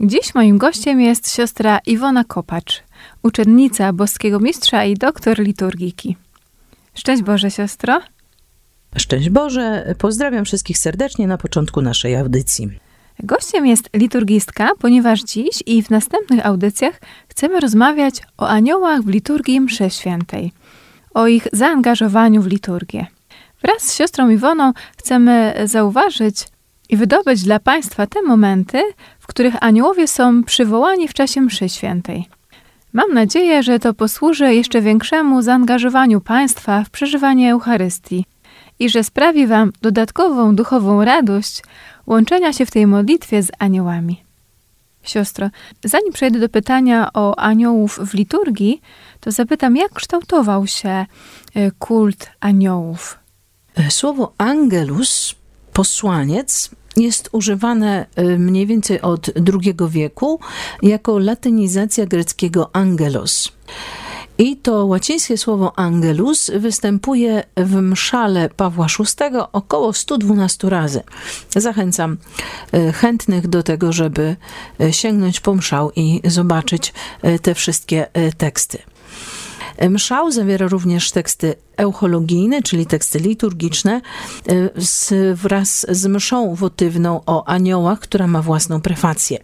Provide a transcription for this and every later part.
Dziś moim gościem jest siostra Iwona Kopacz, uczennica boskiego mistrza i doktor liturgiki. Szczęść Boże, siostro. Szczęść Boże, pozdrawiam wszystkich serdecznie na początku naszej audycji. Gościem jest liturgistka, ponieważ dziś i w następnych audycjach chcemy rozmawiać o aniołach w liturgii mszy świętej, o ich zaangażowaniu w liturgię. Wraz z siostrą Iwoną chcemy zauważyć i wydobyć dla Państwa te momenty, w których aniołowie są przywołani w czasie mszy świętej. Mam nadzieję, że to posłuży jeszcze większemu zaangażowaniu Państwa w przeżywanie Eucharystii i że sprawi Wam dodatkową duchową radość łączenia się w tej modlitwie z aniołami. Siostro, zanim przejdę do pytania o aniołów w liturgii, to zapytam, jak kształtował się y, kult aniołów? E, Słowo angelus, posłaniec, jest używane e, mniej więcej od II wieku jako latynizacja greckiego angelos. I to łacińskie słowo angelus występuje w mszale Pawła VI około 112 razy. Zachęcam e, chętnych do tego, żeby e, sięgnąć po mszał i zobaczyć te wszystkie teksty. Mszał zawiera również teksty euchologijne, czyli teksty liturgiczne, y, z, wraz z mszą wotywną o aniołach, która ma własną prefację.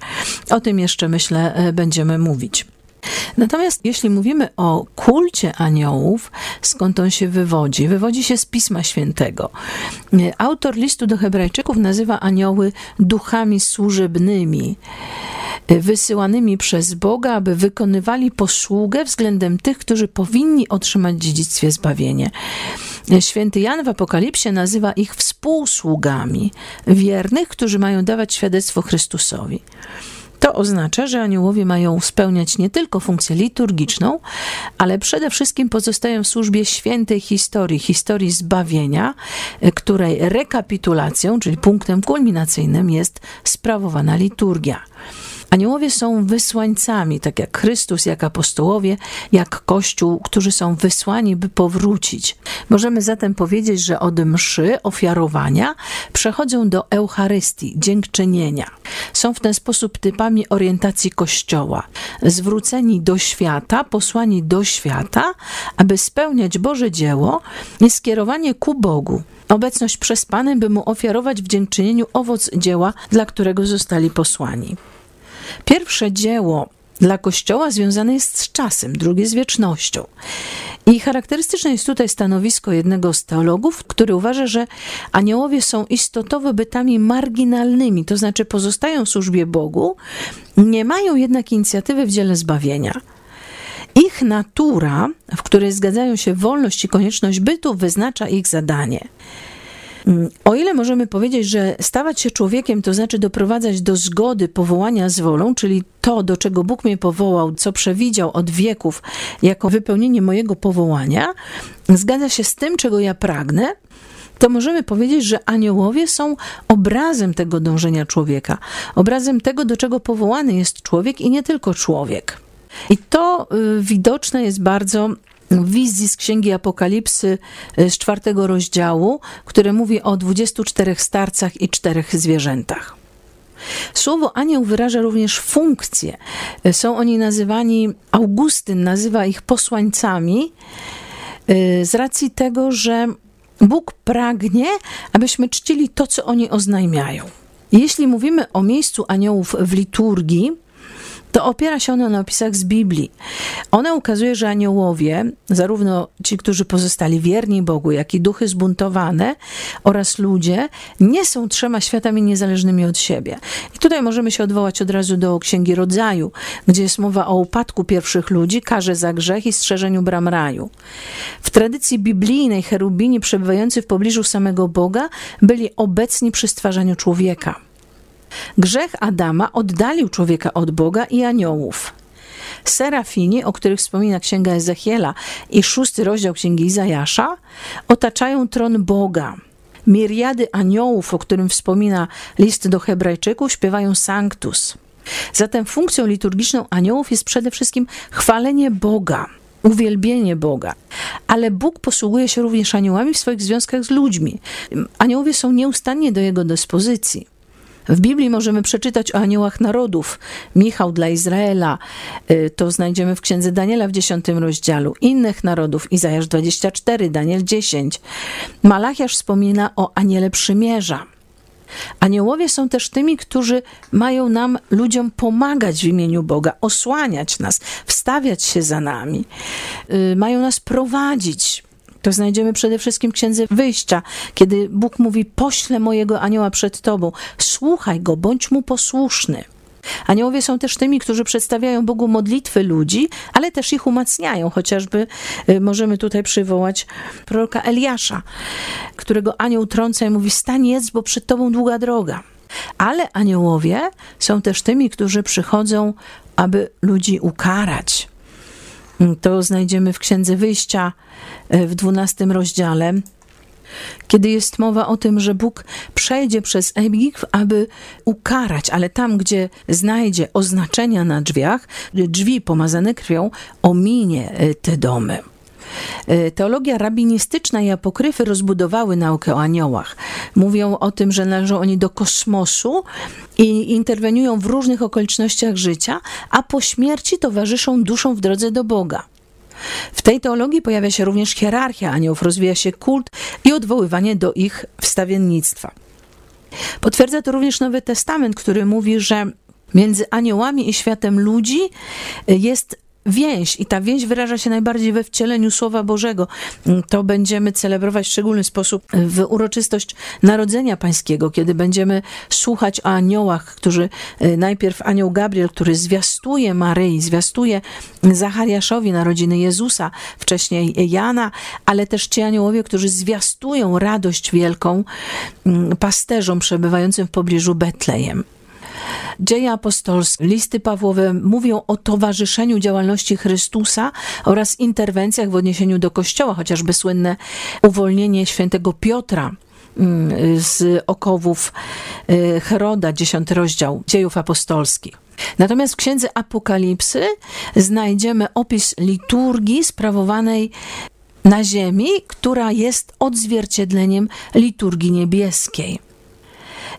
O tym jeszcze, myślę, y, będziemy mówić. Natomiast jeśli mówimy o kulcie aniołów, skąd on się wywodzi? Wywodzi się z Pisma Świętego. Y, Autor listu do Hebrajczyków nazywa anioły duchami służebnymi wysyłanymi przez Boga, aby wykonywali posługę względem tych, którzy powinni otrzymać dziedzictwie zbawienie. Święty Jan w Apokalipsie nazywa ich współsługami wiernych, którzy mają dawać świadectwo Chrystusowi. To oznacza, że aniołowie mają spełniać nie tylko funkcję liturgiczną, ale przede wszystkim pozostają w służbie świętej historii, historii zbawienia, y, której rekapitulacją, czyli punktem kulminacyjnym jest sprawowana liturgia. Aniołowie są wysłańcami, tak jak Chrystus, jak apostołowie, jak Kościół, którzy są wysłani, by powrócić. Możemy zatem powiedzieć, że od mszy, ofiarowania, przechodzą do Eucharystii, dziękczynienia. Są w ten sposób typami orientacji Kościoła. Zwróceni do świata, posłani do świata, aby spełniać Boże dzieło i skierowanie ku Bogu. Obecność przez Panem, by Mu ofiarować w dziękczynieniu owoc dzieła, dla którego zostali posłani. Pierwsze dzieło dla Kościoła związane jest z czasem, drugie z wiecznością. I charakterystyczne jest tutaj stanowisko jednego z teologów, który uważa, że aniołowie są istotowo bytami marginalnymi, to znaczy pozostają w służbie Bogu, nie mają jednak inicjatywy w dziele zbawienia. Ich natura, w której zgadzają się wolność i konieczność bytu, wyznacza ich zadanie. O ile możemy powiedzieć, że stawać się człowiekiem to znaczy doprowadzać do zgody powołania z wolą, czyli to, do czego Bóg mnie powołał, co przewidział od wieków jako wypełnienie mojego powołania, zgadza się z tym, czego ja pragnę, to możemy powiedzieć, że aniołowie są obrazem tego dążenia człowieka, obrazem tego, do czego powołany jest człowiek i nie tylko człowiek. I to y, widoczne jest bardzo wizji z Księgi Apokalipsy y, z czwartego rozdziału, które mówi o 24 starcach i czterech zwierzętach. Słowo anioł wyraża również funkcję. Y, Są oni nazywani, Augustyn nazywa ich posłańcami y, z racji tego, że Bóg pragnie, abyśmy czcili to, co oni oznajmiają. Jeśli mówimy o miejscu aniołów w liturgii, to opiera się ono na opisach z Biblii. One ukazuje, że aniołowie, zarówno ci, którzy pozostali wierni Bogu, jak i duchy zbuntowane oraz ludzie, nie są trzema światami niezależnymi od siebie. I tutaj możemy się odwołać od razu do Księgi Rodzaju, gdzie jest mowa o upadku pierwszych ludzi, karze za grzech i strzeżeniu bram raju. W tradycji biblijnej cherubini przebywający w pobliżu samego Boga byli obecni przy stwarzaniu człowieka. Grzech Adama oddalił człowieka od Boga i aniołów. Serafini, o których wspomina Księga Ezechiela i szósty rozdział Księgi Izajasza, otaczają tron Boga. Miriady aniołów, o którym wspomina list do Hebrajczyków, śpiewają Sanctus. Zatem funkcją liturgiczną aniołów jest przede wszystkim chwalenie Boga, uwielbienie Boga. Ale Bóg posługuje się również aniołami w swoich związkach z ludźmi. Aniołowie są nieustannie do jego dyspozycji. W Biblii możemy przeczytać o aniołach narodów. Michał dla Izraela, y, to znajdziemy w księdze Daniela w 10 rozdziale. Innych narodów, Izajasz 24, Daniel 10. Malachiasz wspomina o aniele przymierza. Aniołowie są też tymi, którzy mają nam, ludziom, pomagać w imieniu Boga, osłaniać nas, wstawiać się za nami, y, mają nas prowadzić. To znajdziemy przede wszystkim w Księdze Wyjścia, kiedy Bóg mówi: Poślę mojego anioła przed tobą, słuchaj go, bądź mu posłuszny. Aniołowie są też tymi, którzy przedstawiają Bogu modlitwy ludzi, ale też ich umacniają. Chociażby y, możemy tutaj przywołać proroka Eliasza, którego anioł trąca i mówi: Stań jedz, bo przed tobą długa droga. Ale aniołowie są też tymi, którzy przychodzą, aby ludzi ukarać. To znajdziemy w Księdze Wyjścia e, w dwunastym rozdziale, kiedy jest mowa o tym, że Bóg przejdzie przez Egipt, aby ukarać, ale tam, gdzie znajdzie oznaczenia na drzwiach, drzwi pomazane krwią, ominie e, te domy. E, teologia rabinistyczna i apokryfy rozbudowały naukę o aniołach. Mówią o tym, że należą oni do kosmosu i interweniują w różnych okolicznościach życia, a po śmierci towarzyszą duszom w drodze do Boga. W tej teologii pojawia się również hierarchia aniołów, rozwija się kult i odwoływanie do ich wstawiennictwa. Potwierdza to również Nowy Testament, który mówi, że między aniołami i światem ludzi jest więź i ta więź wyraża się najbardziej we wcieleniu Słowa Bożego. To będziemy celebrować w szczególny sposób w uroczystość Narodzenia Pańskiego, kiedy będziemy słuchać o aniołach, którzy e, najpierw anioł Gabriel, który zwiastuje Maryi, zwiastuje Zachariaszowi narodziny Jezusa, wcześniej Jana, ale też ci aniołowie, którzy zwiastują radość wielką mm, pasterzom przebywającym w pobliżu Betlejem. Dzieje apostolskie, listy Pawłowe mówią o towarzyszeniu działalności Chrystusa oraz interwencjach w odniesieniu do Kościoła, chociażby słynne uwolnienie świętego Piotra mm, z okowów y, Heroda, dziesiąty rozdział dziejów apostolskich. Natomiast w księdze Apokalipsy znajdziemy opis liturgii sprawowanej na ziemi, która jest odzwierciedleniem liturgii niebieskiej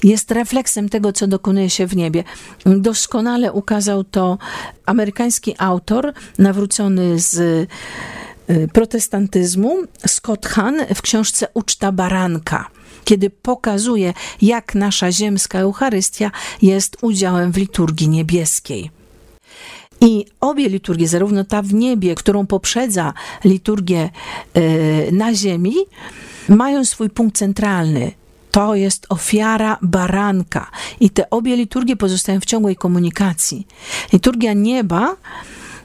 jest refleksem tego, co dokonuje się w niebie. Doskonale ukazał to amerykański autor, nawrócony z y, protestantyzmu, Scott Hahn, w książce Uczta Baranka kiedy pokazuje, jak nasza ziemska Eucharystia jest udziałem w liturgii niebieskiej. I obie liturgie, zarówno ta w niebie, którą poprzedza liturgię y, na ziemi, mają swój punkt centralny to jest ofiara baranka. I te obie liturgie pozostają w ciągłej komunikacji. Liturgia nieba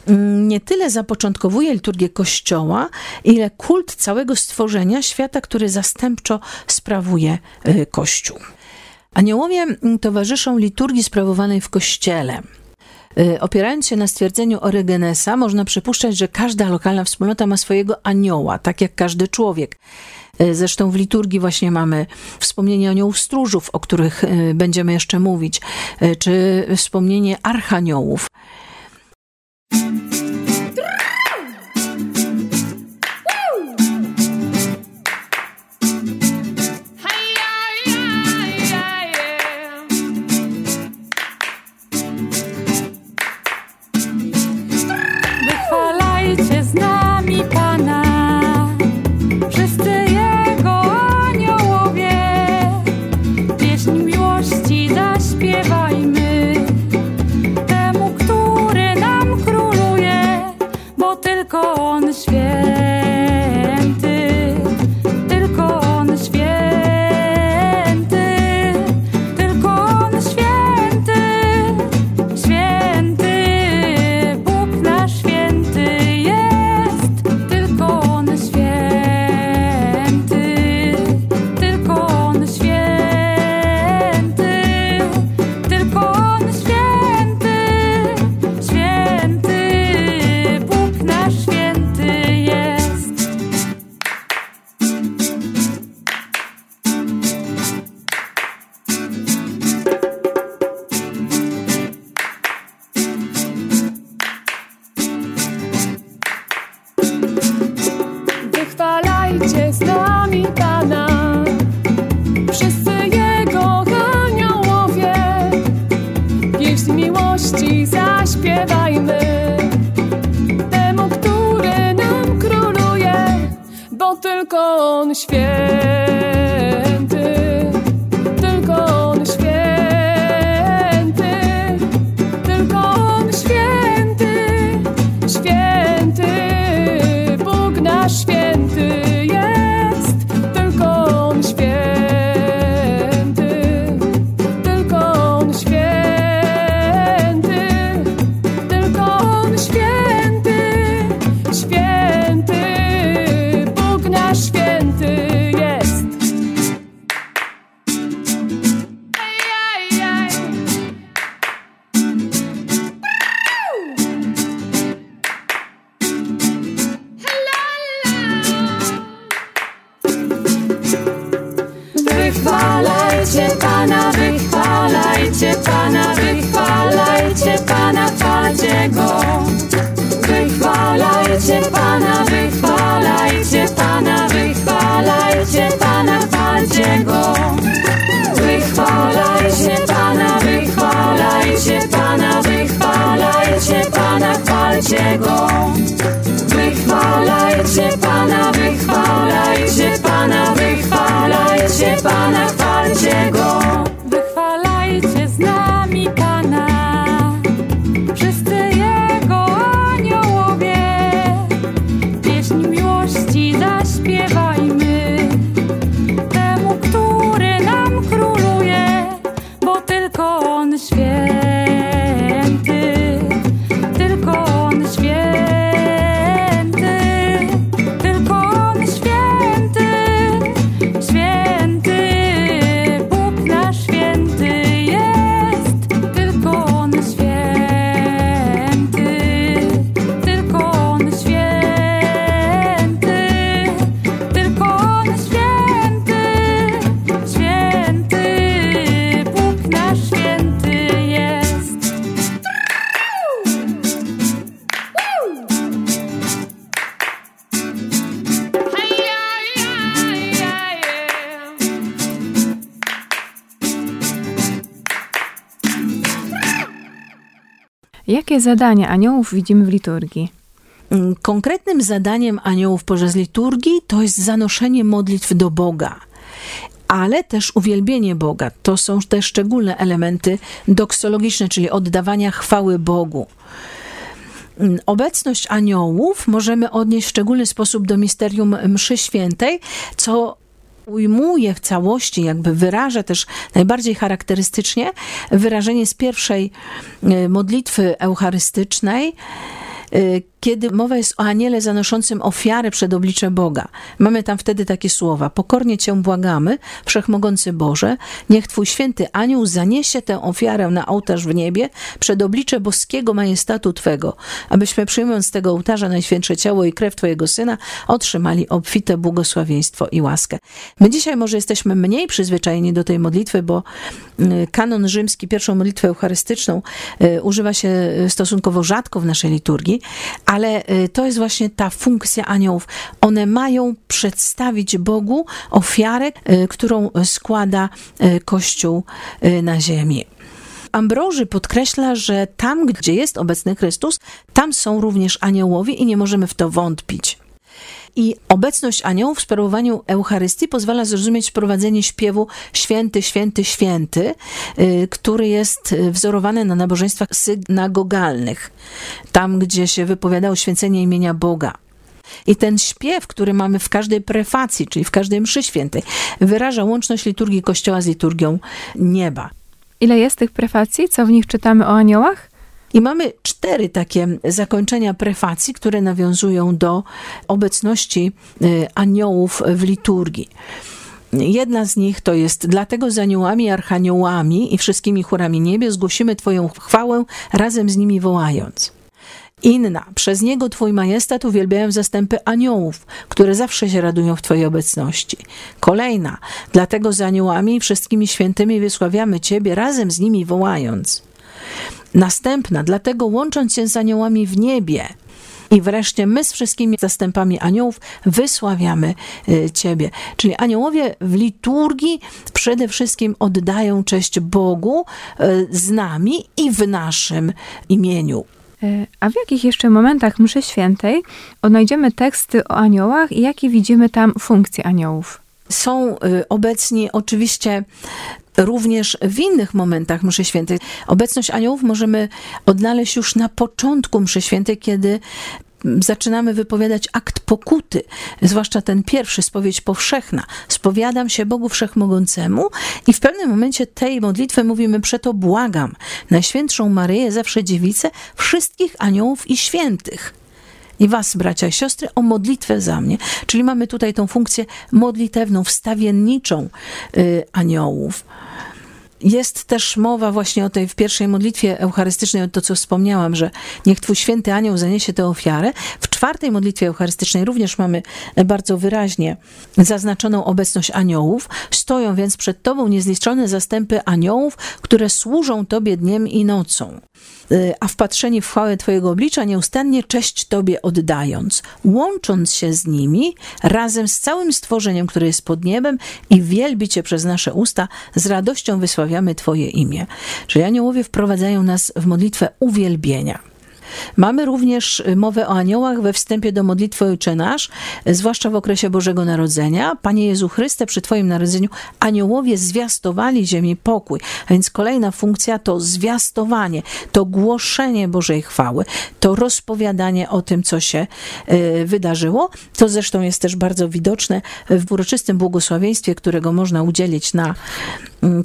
mm, nie tyle zapoczątkowuje liturgię Kościoła, ile kult całego stworzenia świata, który zastępczo sprawuje y, Kościół. Aniołowie mm, towarzyszą liturgii sprawowanej w Kościele. Y, opierając się na stwierdzeniu Orygenesa, można przypuszczać, że każda lokalna wspólnota ma swojego anioła, tak jak każdy człowiek. E, zresztą w liturgii właśnie mamy wspomnienie aniołów stróżów, o których e, będziemy jeszcze mówić, czy wspomnienie archaniołów. Tylko on święty, wychwalajcie Pana, wychwalajcie Pana, chwalcie Go. Wychwalajcie Pana, wychwalajcie Pana, wychwalajcie Pana, chwalcie Go. Wychwalajcie Pana, wychwalajcie Pana, wychwalajcie Pana, chwalcie Go. Wychwalajcie Pana, wychwalajcie Pana, wychwalajcie Pana, Jakie zadania aniołów widzimy w liturgii? Mm, Konkretnym zadaniem aniołów podczas liturgii to jest zanoszenie modlitw do Boga. Ale też uwielbienie Boga. To są te szczególne elementy doksologiczne, czyli oddawania chwały Bogu. Mm, Obecność aniołów możemy odnieść w szczególny sposób do misterium mszy świętej, co ujmuje w całości, jakby wyraża też najbardziej charakterystycznie wyrażenie z pierwszej e, modlitwy eucharystycznej, e, kiedy mowa jest o aniele zanoszącym ofiarę przed oblicze Boga. Mamy tam wtedy takie słowa: Pokornie Cię błagamy, wszechmogący Boże, niech Twój święty anioł zaniesie tę ofiarę na ołtarz w niebie przed oblicze boskiego majestatu Twego, abyśmy przyjmując z tego ołtarza najświętsze ciało i krew Twojego Syna, otrzymali obfite błogosławieństwo i łaskę. My dzisiaj może jesteśmy mniej przyzwyczajeni do tej modlitwy, bo y, kanon rzymski, pierwszą modlitwę eucharystyczną, y, używa się y, stosunkowo rzadko w naszej liturgii, ale y, to jest właśnie ta funkcja aniołów. One mają przedstawić Bogu ofiarę, y, którą składa y, Kościół na ziemi. Ambroży podkreśla, że tam, gdzie jest obecny Chrystus, tam są również aniołowie i nie możemy w to wątpić. I obecność aniołów w sprawowaniu Eucharystii pozwala zrozumieć wprowadzenie śpiewu Święty, Święty, Święty, y, który jest y, wzorowany na nabożeństwach synagogalnych, tam gdzie się wypowiadało święcenie imienia Boga. I ten śpiew, który mamy w każdej prefacji, czyli w każdej mszy świętej, wyraża łączność liturgii Kościoła z liturgią nieba. Ile jest tych prefacji? Co w nich czytamy o aniołach? I mamy cztery takie zakończenia prefacji, które nawiązują do obecności y, aniołów w liturgii. Jedna z nich to jest Dlatego z aniołami, archaniołami i wszystkimi chórami niebios głosimy Twoją chwałę, razem z nimi wołając. Inna, przez niego Twój majestat uwielbiają zastępy aniołów, które zawsze się radują w Twojej obecności. Kolejna, dlatego z aniołami i wszystkimi świętymi wysławiamy Ciebie, razem z nimi wołając. Następna, dlatego łącząc się z aniołami w niebie, I wreszcie my z wszystkimi zastępami aniołów wysławiamy y, Ciebie. Czyli aniołowie w liturgii przede wszystkim oddają cześć Bogu y, z nami i w naszym imieniu. E, A w jakich jeszcze momentach mszy świętej odnajdziemy teksty o aniołach i jakie widzimy tam funkcje aniołów? Są y, obecni oczywiście również w innych momentach mszy świętej. Obecność aniołów możemy odnaleźć już na początku mszy świętej, kiedy zaczynamy wypowiadać akt pokuty, zwłaszcza ten pierwszy, spowiedź powszechna. Spowiadam się Bogu Wszechmogącemu i w pewnym momencie tej modlitwy mówimy, przeto błagam Najświętszą Maryję, zawsze dziewicę, wszystkich aniołów i świętych i was, bracia i siostry, o modlitwę za mnie. Czyli mamy tutaj tą funkcję modlitewną, wstawienniczą y, aniołów. Jest też mowa właśnie o tej w pierwszej modlitwie eucharystycznej, o to co wspomniałam, że niech Twój święty anioł zaniesie tę ofiarę. W czwartej modlitwie eucharystycznej również mamy bardzo wyraźnie zaznaczoną obecność aniołów. Stoją więc przed Tobą niezliczone zastępy aniołów, które służą Tobie dniem i nocą. Y, A wpatrzeni w chwałę Twojego oblicza, nieustannie cześć Tobie oddając, łącząc się z nimi razem z całym stworzeniem, które jest pod niebem i wielbi Cię przez nasze usta, z radością wysławiamy Twoje imię. Czyli aniołowie wprowadzają nas w modlitwę uwielbienia. Mamy również mowę o aniołach we wstępie do modlitwy Ojcze Nasz, zwłaszcza w okresie Bożego Narodzenia. Panie Jezu Chryste, przy Twoim narodzeniu aniołowie zwiastowali ziemi pokój. A więc kolejna funkcja to zwiastowanie, to głoszenie Bożej chwały, to rozpowiadanie o tym, co się e, wydarzyło. To zresztą jest też bardzo widoczne w uroczystym błogosławieństwie, którego można udzielić na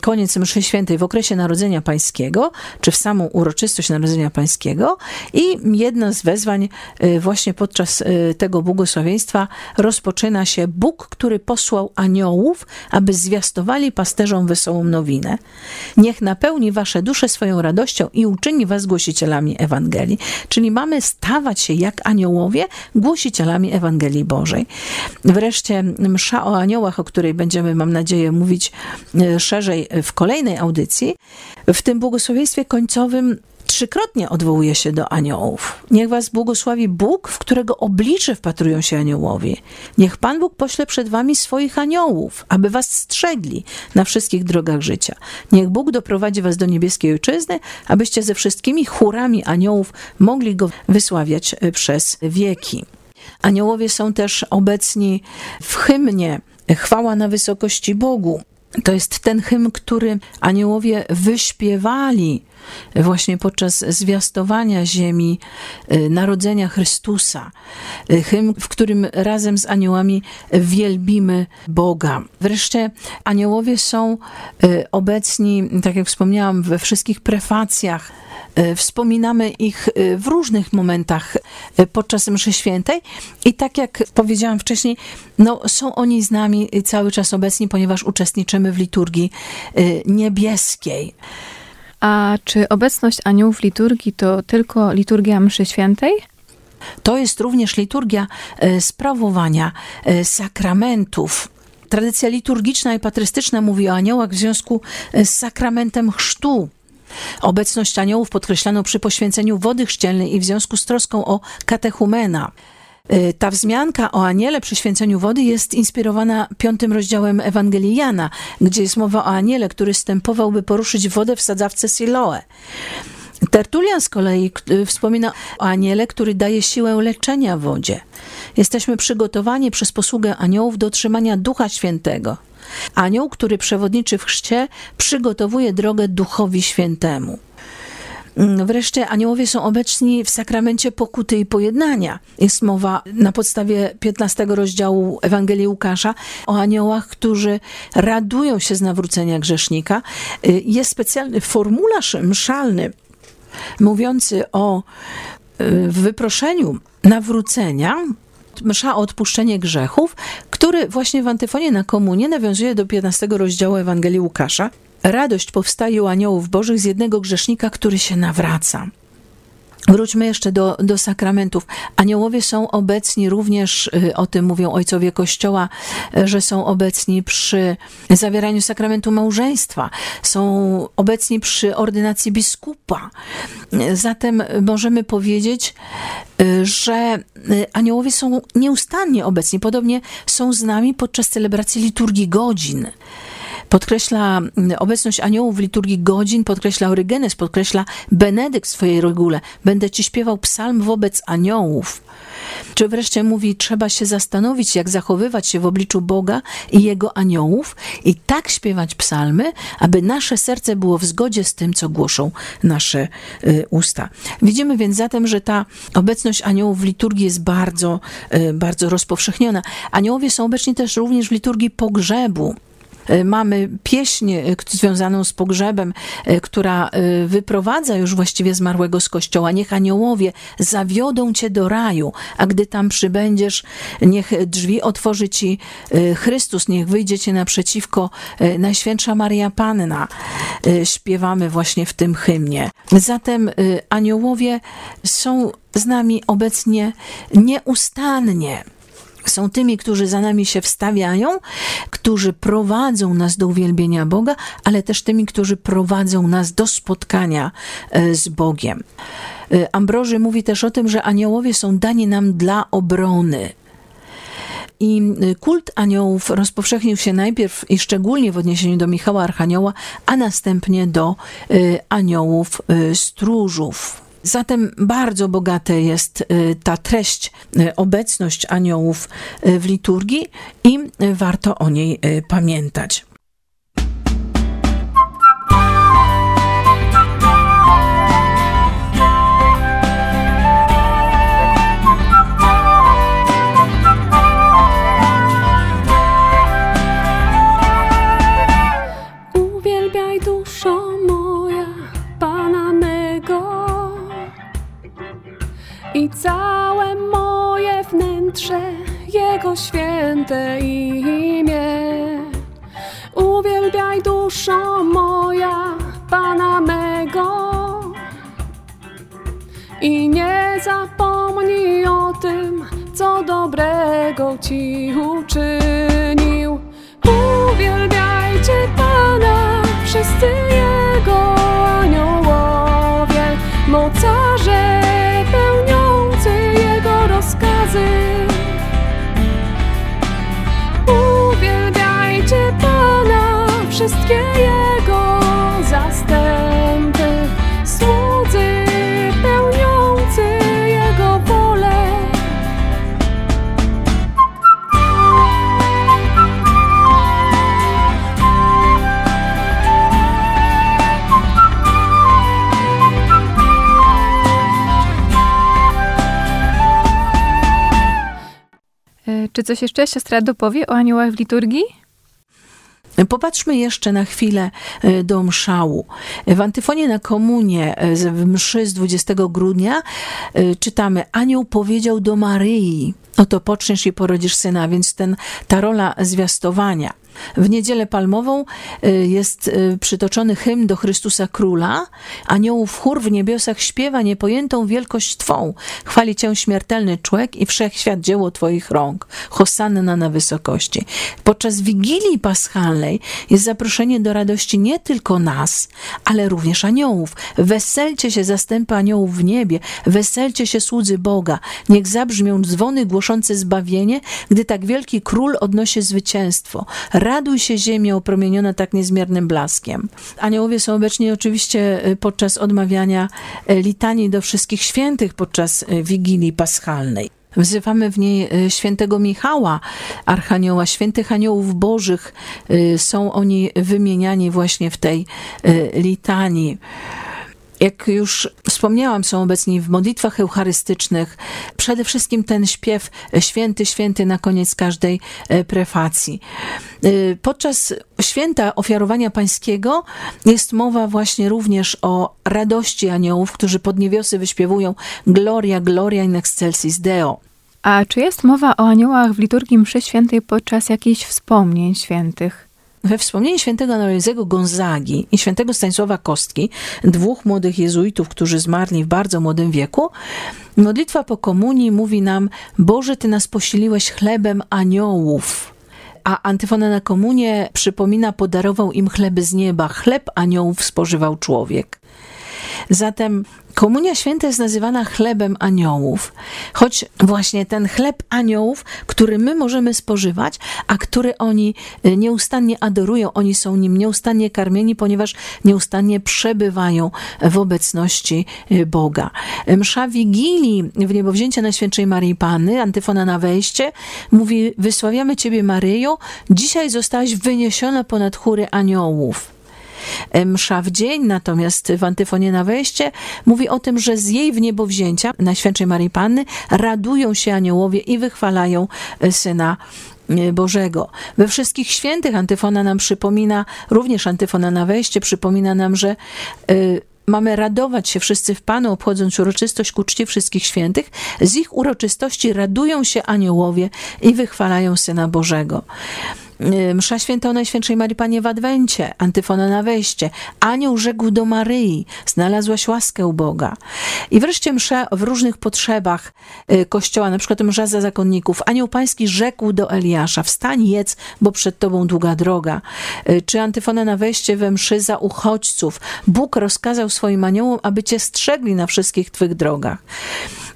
koniec mszy świętej w okresie Narodzenia Pańskiego, czy w samą uroczystość Narodzenia Pańskiego i jedno z wezwań y, właśnie podczas y, tego błogosławieństwa rozpoczyna się Bóg, który posłał aniołów, aby zwiastowali pasterzom wesołą nowinę. Niech napełni wasze dusze swoją radością i uczyni was głosicielami Ewangelii. Czyli mamy stawać się jak aniołowie głosicielami Ewangelii Bożej. Wreszcie msza o aniołach, o której będziemy, mam nadzieję, mówić y, szerzej w kolejnej audycji. W tym błogosławieństwie końcowym trzykrotnie odwołuje się do aniołów. Niech was błogosławi Bóg, w którego oblicze wpatrują się aniołowie. Niech Pan Bóg pośle przed wami swoich aniołów, aby was strzegli na wszystkich drogach życia. Niech Bóg doprowadzi was do niebieskiej ojczyzny, abyście ze wszystkimi chórami aniołów mogli go wysławiać e, przez wieki. Aniołowie są też obecni w hymnie Chwała na wysokości Bogu. To jest ten hymn, który aniołowie wyśpiewali właśnie podczas zwiastowania ziemi y, narodzenia Chrystusa. Y, Hymn, w którym razem z aniołami wielbimy Boga. Wreszcie aniołowie są y, obecni, tak jak wspomniałam, we wszystkich prefacjach E, Wspominamy ich e, w różnych momentach e, podczas mszy świętej i tak jak powiedziałam wcześniej, no, są oni z nami cały czas obecni, ponieważ uczestniczymy w liturgii niebieskiej. A czy obecność aniołów w liturgii to tylko liturgia mszy świętej? To jest również liturgia e, sprawowania e, sakramentów. Tradycja liturgiczna i patrystyczna mówi o aniołach w związku e, z sakramentem chrztu. Obecność aniołów podkreślano przy poświęceniu wody chrzcielnej i w związku z troską o katechumena. Y, Ta wzmianka o aniele przy święceniu wody jest inspirowana piątym rozdziałem Ewangelii Jana, gdzie jest mowa o aniele, który stępował, by poruszyć wodę w sadzawce Siloe. Tertulian z kolei y, wspomina o aniele, który daje siłę leczenia wodzie. Jesteśmy przygotowani przez posługę aniołów do otrzymania Ducha Świętego. Anioł, który przewodniczy w chrzcie, przygotowuje drogę Duchowi Świętemu. Mm, Wreszcie aniołowie są obecni w sakramencie pokuty i pojednania. Jest mowa na podstawie 15 rozdziału Ewangelii Łukasza o aniołach, którzy radują się z nawrócenia grzesznika. Y, Jest specjalny formularz mszalny mówiący o y, wyproszeniu nawrócenia, msza o odpuszczenie grzechów, który właśnie w antyfonie na komunię nawiązuje do 15 rozdziału Ewangelii Łukasza. Radość powstaje u aniołów bożych z jednego grzesznika, który się nawraca. Wróćmy jeszcze do, do sakramentów. Aniołowie są obecni również, y, o tym mówią ojcowie Kościoła, y, że są obecni przy zawieraniu sakramentu małżeństwa, są obecni przy ordynacji biskupa. Zatem możemy powiedzieć, y, że aniołowie są nieustannie obecni. Podobnie są z nami podczas celebracji liturgii godzin podkreśla mm, obecność aniołów w liturgii godzin, podkreśla Orygenes, podkreśla Benedykt w swojej regule. Będę ci śpiewał psalm wobec aniołów. Czy wreszcie mówi, trzeba się zastanowić, jak zachowywać się w obliczu Boga i Jego aniołów i tak śpiewać psalmy, aby nasze serce było w zgodzie z tym, co głoszą nasze y, usta. Widzimy więc zatem, że ta obecność aniołów w liturgii jest bardzo, y, bardzo rozpowszechniona. Aniołowie są obecni też również w liturgii pogrzebu. E, Mamy pieśń e, związaną z pogrzebem, e, która wyprowadza już właściwie zmarłego z kościoła. Niech aniołowie zawiodą cię do raju, a gdy tam przybędziesz, niech drzwi otworzy ci Chrystus, niech wyjdzie cię naprzeciwko Najświętsza Maria Panna. Śpiewamy właśnie w tym hymnie. Zatem aniołowie są z nami obecnie nieustannie są tymi, którzy za nami się wstawiają, którzy prowadzą nas do uwielbienia Boga, ale też tymi, którzy prowadzą nas do spotkania e, z Bogiem. E, Ambroży mówi też o tym, że aniołowie są dani nam dla obrony. I y, kult aniołów rozpowszechnił się najpierw i szczególnie w odniesieniu do Michała Archanioła, a następnie do aniołów stróżów. Zatem bardzo bogate jest y, ta treść, y, obecność aniołów y, w liturgii i warto o niej pamiętać. I całe moje wnętrze Jego święte imię. Uwielbiaj duszo moja Pana mego i nie zapomnij o tym, co dobrego ci uczynił. Uwielbiajcie Pana, wszyscy desert. Czy coś jeszcze siostra dopowie o aniołach w liturgii? Popatrzmy jeszcze na chwilę e, do mszału. W antyfonie na komunie e, w mszy z 20 grudnia e, czytamy Anioł powiedział do Maryi, oto poczniesz i porodzisz syna, więc ten, ta rola zwiastowania. W niedzielę palmową y, jest y, przytoczony hymn do Chrystusa Króla. Aniołów chór w niebiosach śpiewa niepojętą wielkość Twą. Chwali Cię śmiertelny człowiek i wszechświat dzieło Twoich rąk. Hosanna na wysokości. Podczas Wigilii Paschalnej jest zaproszenie do radości nie tylko nas, ale również aniołów. Weselcie się zastępy aniołów w niebie, weselcie się słudzy Boga. Niech zabrzmią dzwony głoszące zbawienie, gdy tak wielki król odnosi zwycięstwo. Raduj się ziemio opromieniona tak niezmiernym blaskiem. Aniołowie są obecni oczywiście y, podczas odmawiania y, litanii do wszystkich świętych podczas y, Wigilii Paschalnej. Wzywamy w niej świętego Michała, archanioła, świętych aniołów bożych. Są oni wymieniani właśnie w tej litanii. Jak już wspomniałam, są obecni w modlitwach eucharystycznych. Przede wszystkim ten śpiew e, święty, święty na koniec każdej e, prefacji. E, Podczas święta ofiarowania pańskiego jest mowa właśnie również o radości aniołów, którzy pod niewiosy wyśpiewują Gloria, Gloria in excelsis Deo. A czy jest mowa o aniołach w liturgii mszy świętej podczas jakichś wspomnień świętych? We wspomnieniu świętego Aloizego Gonzagi i świętego Stanisława Kostki, dwóch młodych jezuitów, którzy zmarli w bardzo młodym wieku, modlitwa po komunii mówi nam: Boże, Ty nas posiliłeś chlebem aniołów. A antyfona na komunię przypomina, podarował im chleby z nieba, chleb aniołów spożywał człowiek. Zatem Komunia Święta jest nazywana chlebem aniołów, choć właśnie ten chleb aniołów, który my możemy spożywać, a który oni y, nieustannie adorują, oni są nim nieustannie karmieni, ponieważ nieustannie przebywają w obecności y, Boga. Msza Wigilii w niebowzięcia Najświętszej Maryi Panny, antyfona na wejście, mówi, wysławiamy Ciebie Maryjo, dzisiaj zostałaś wyniesiona ponad chóry aniołów msza w dzień, natomiast w antyfonie na wejście mówi o tym, że z jej wniebowzięcia Najświętszej Marii Panny radują się aniołowie i wychwalają e, Syna e, Bożego. We wszystkich świętych antyfona nam przypomina, również antyfona na wejście przypomina nam, że y, mamy radować się wszyscy w Panu, obchodząc uroczystość ku czci wszystkich świętych. Z ich uroczystości radują się aniołowie i wychwalają Syna Bożego. Y, msza święta o Najświętszej Marii Panie w Adwencie, antyfona na wejście. Anioł rzekł do Maryi, znalazłaś łaskę u Boga. I wreszcie msza w różnych potrzebach y, Kościoła, na przykład msza za zakonników. Anioł Pański rzekł do Eliasza, wstań jedz, bo przed tobą długa droga. Y, czy antyfona na wejście we mszy za uchodźców. Bóg rozkazał swoim aniołom, aby cię strzegli na wszystkich twych drogach.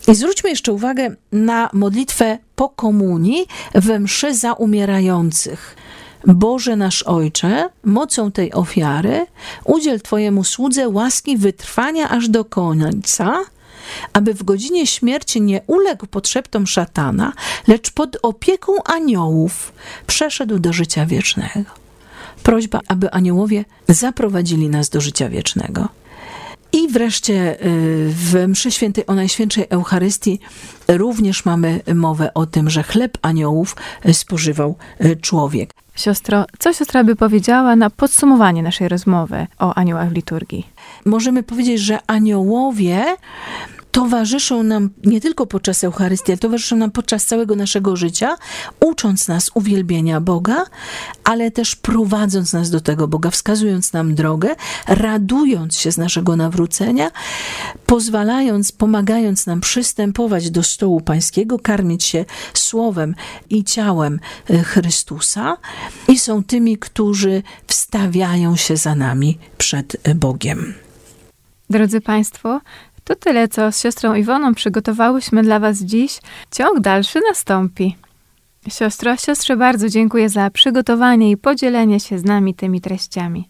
I zwróćmy jeszcze uwagę na modlitwę po komunii we mszy za umierających. Boże nasz Ojcze, mocą tej ofiary udziel Twojemu słudze łaski wytrwania aż do końca, aby w godzinie śmierci nie uległ podszeptom szatana, lecz pod opieką aniołów przeszedł do życia wiecznego. Prośba, aby aniołowie zaprowadzili nas do życia wiecznego. I wreszcie y, w mszy świętej o Najświętszej Eucharystii również mamy mowę o tym, że chleb aniołów spożywał y, człowiek. Siostro, co siostra by powiedziała na podsumowanie naszej rozmowy o aniołach w liturgii? Możemy powiedzieć, że aniołowie towarzyszą nam nie tylko podczas Eucharystii, ale towarzyszą nam podczas całego naszego życia, ucząc nas uwielbienia Boga, ale też prowadząc nas do tego Boga, wskazując nam drogę, radując się z naszego nawrócenia, pozwalając, pomagając nam przystępować do stołu Pańskiego, karmić się słowem i ciałem e, Chrystusa i są tymi, którzy wstawiają się za nami przed Bogiem. Drodzy Państwo, to tyle, co z siostrą Iwoną przygotowałyśmy dla Was dziś. Ciąg dalszy nastąpi. Siostro, siostrze bardzo dziękuję za przygotowanie i podzielenie się z nami tymi treściami.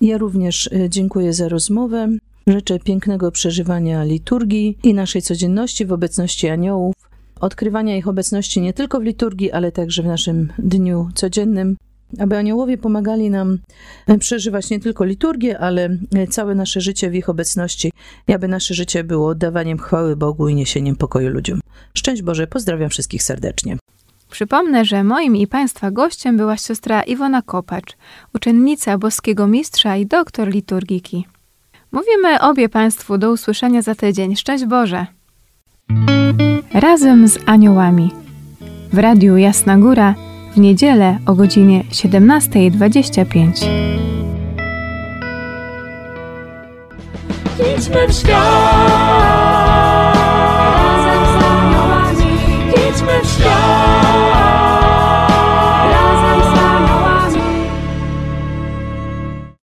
Ja również e, dziękuję za rozmowę. Życzę pięknego przeżywania liturgii i naszej codzienności w obecności aniołów, odkrywania ich obecności nie tylko w liturgii, ale także w naszym dniu codziennym aby aniołowie pomagali nam e, przeżywać nie tylko liturgię, ale e, całe nasze życie w ich obecności i aby nasze życie było oddawaniem chwały Bogu i niesieniem pokoju ludziom. Szczęść Boże, pozdrawiam wszystkich serdecznie. Przypomnę, że moim i Państwa gościem była siostra Iwona Kopacz, uczennica boskiego mistrza i doktor liturgiki. Mówimy obie Państwu do usłyszenia za tydzień. Szczęść Boże! Razem z aniołami. W Radiu Jasna Góra w niedzielę o godzinie 17.25. Idźmy w świat.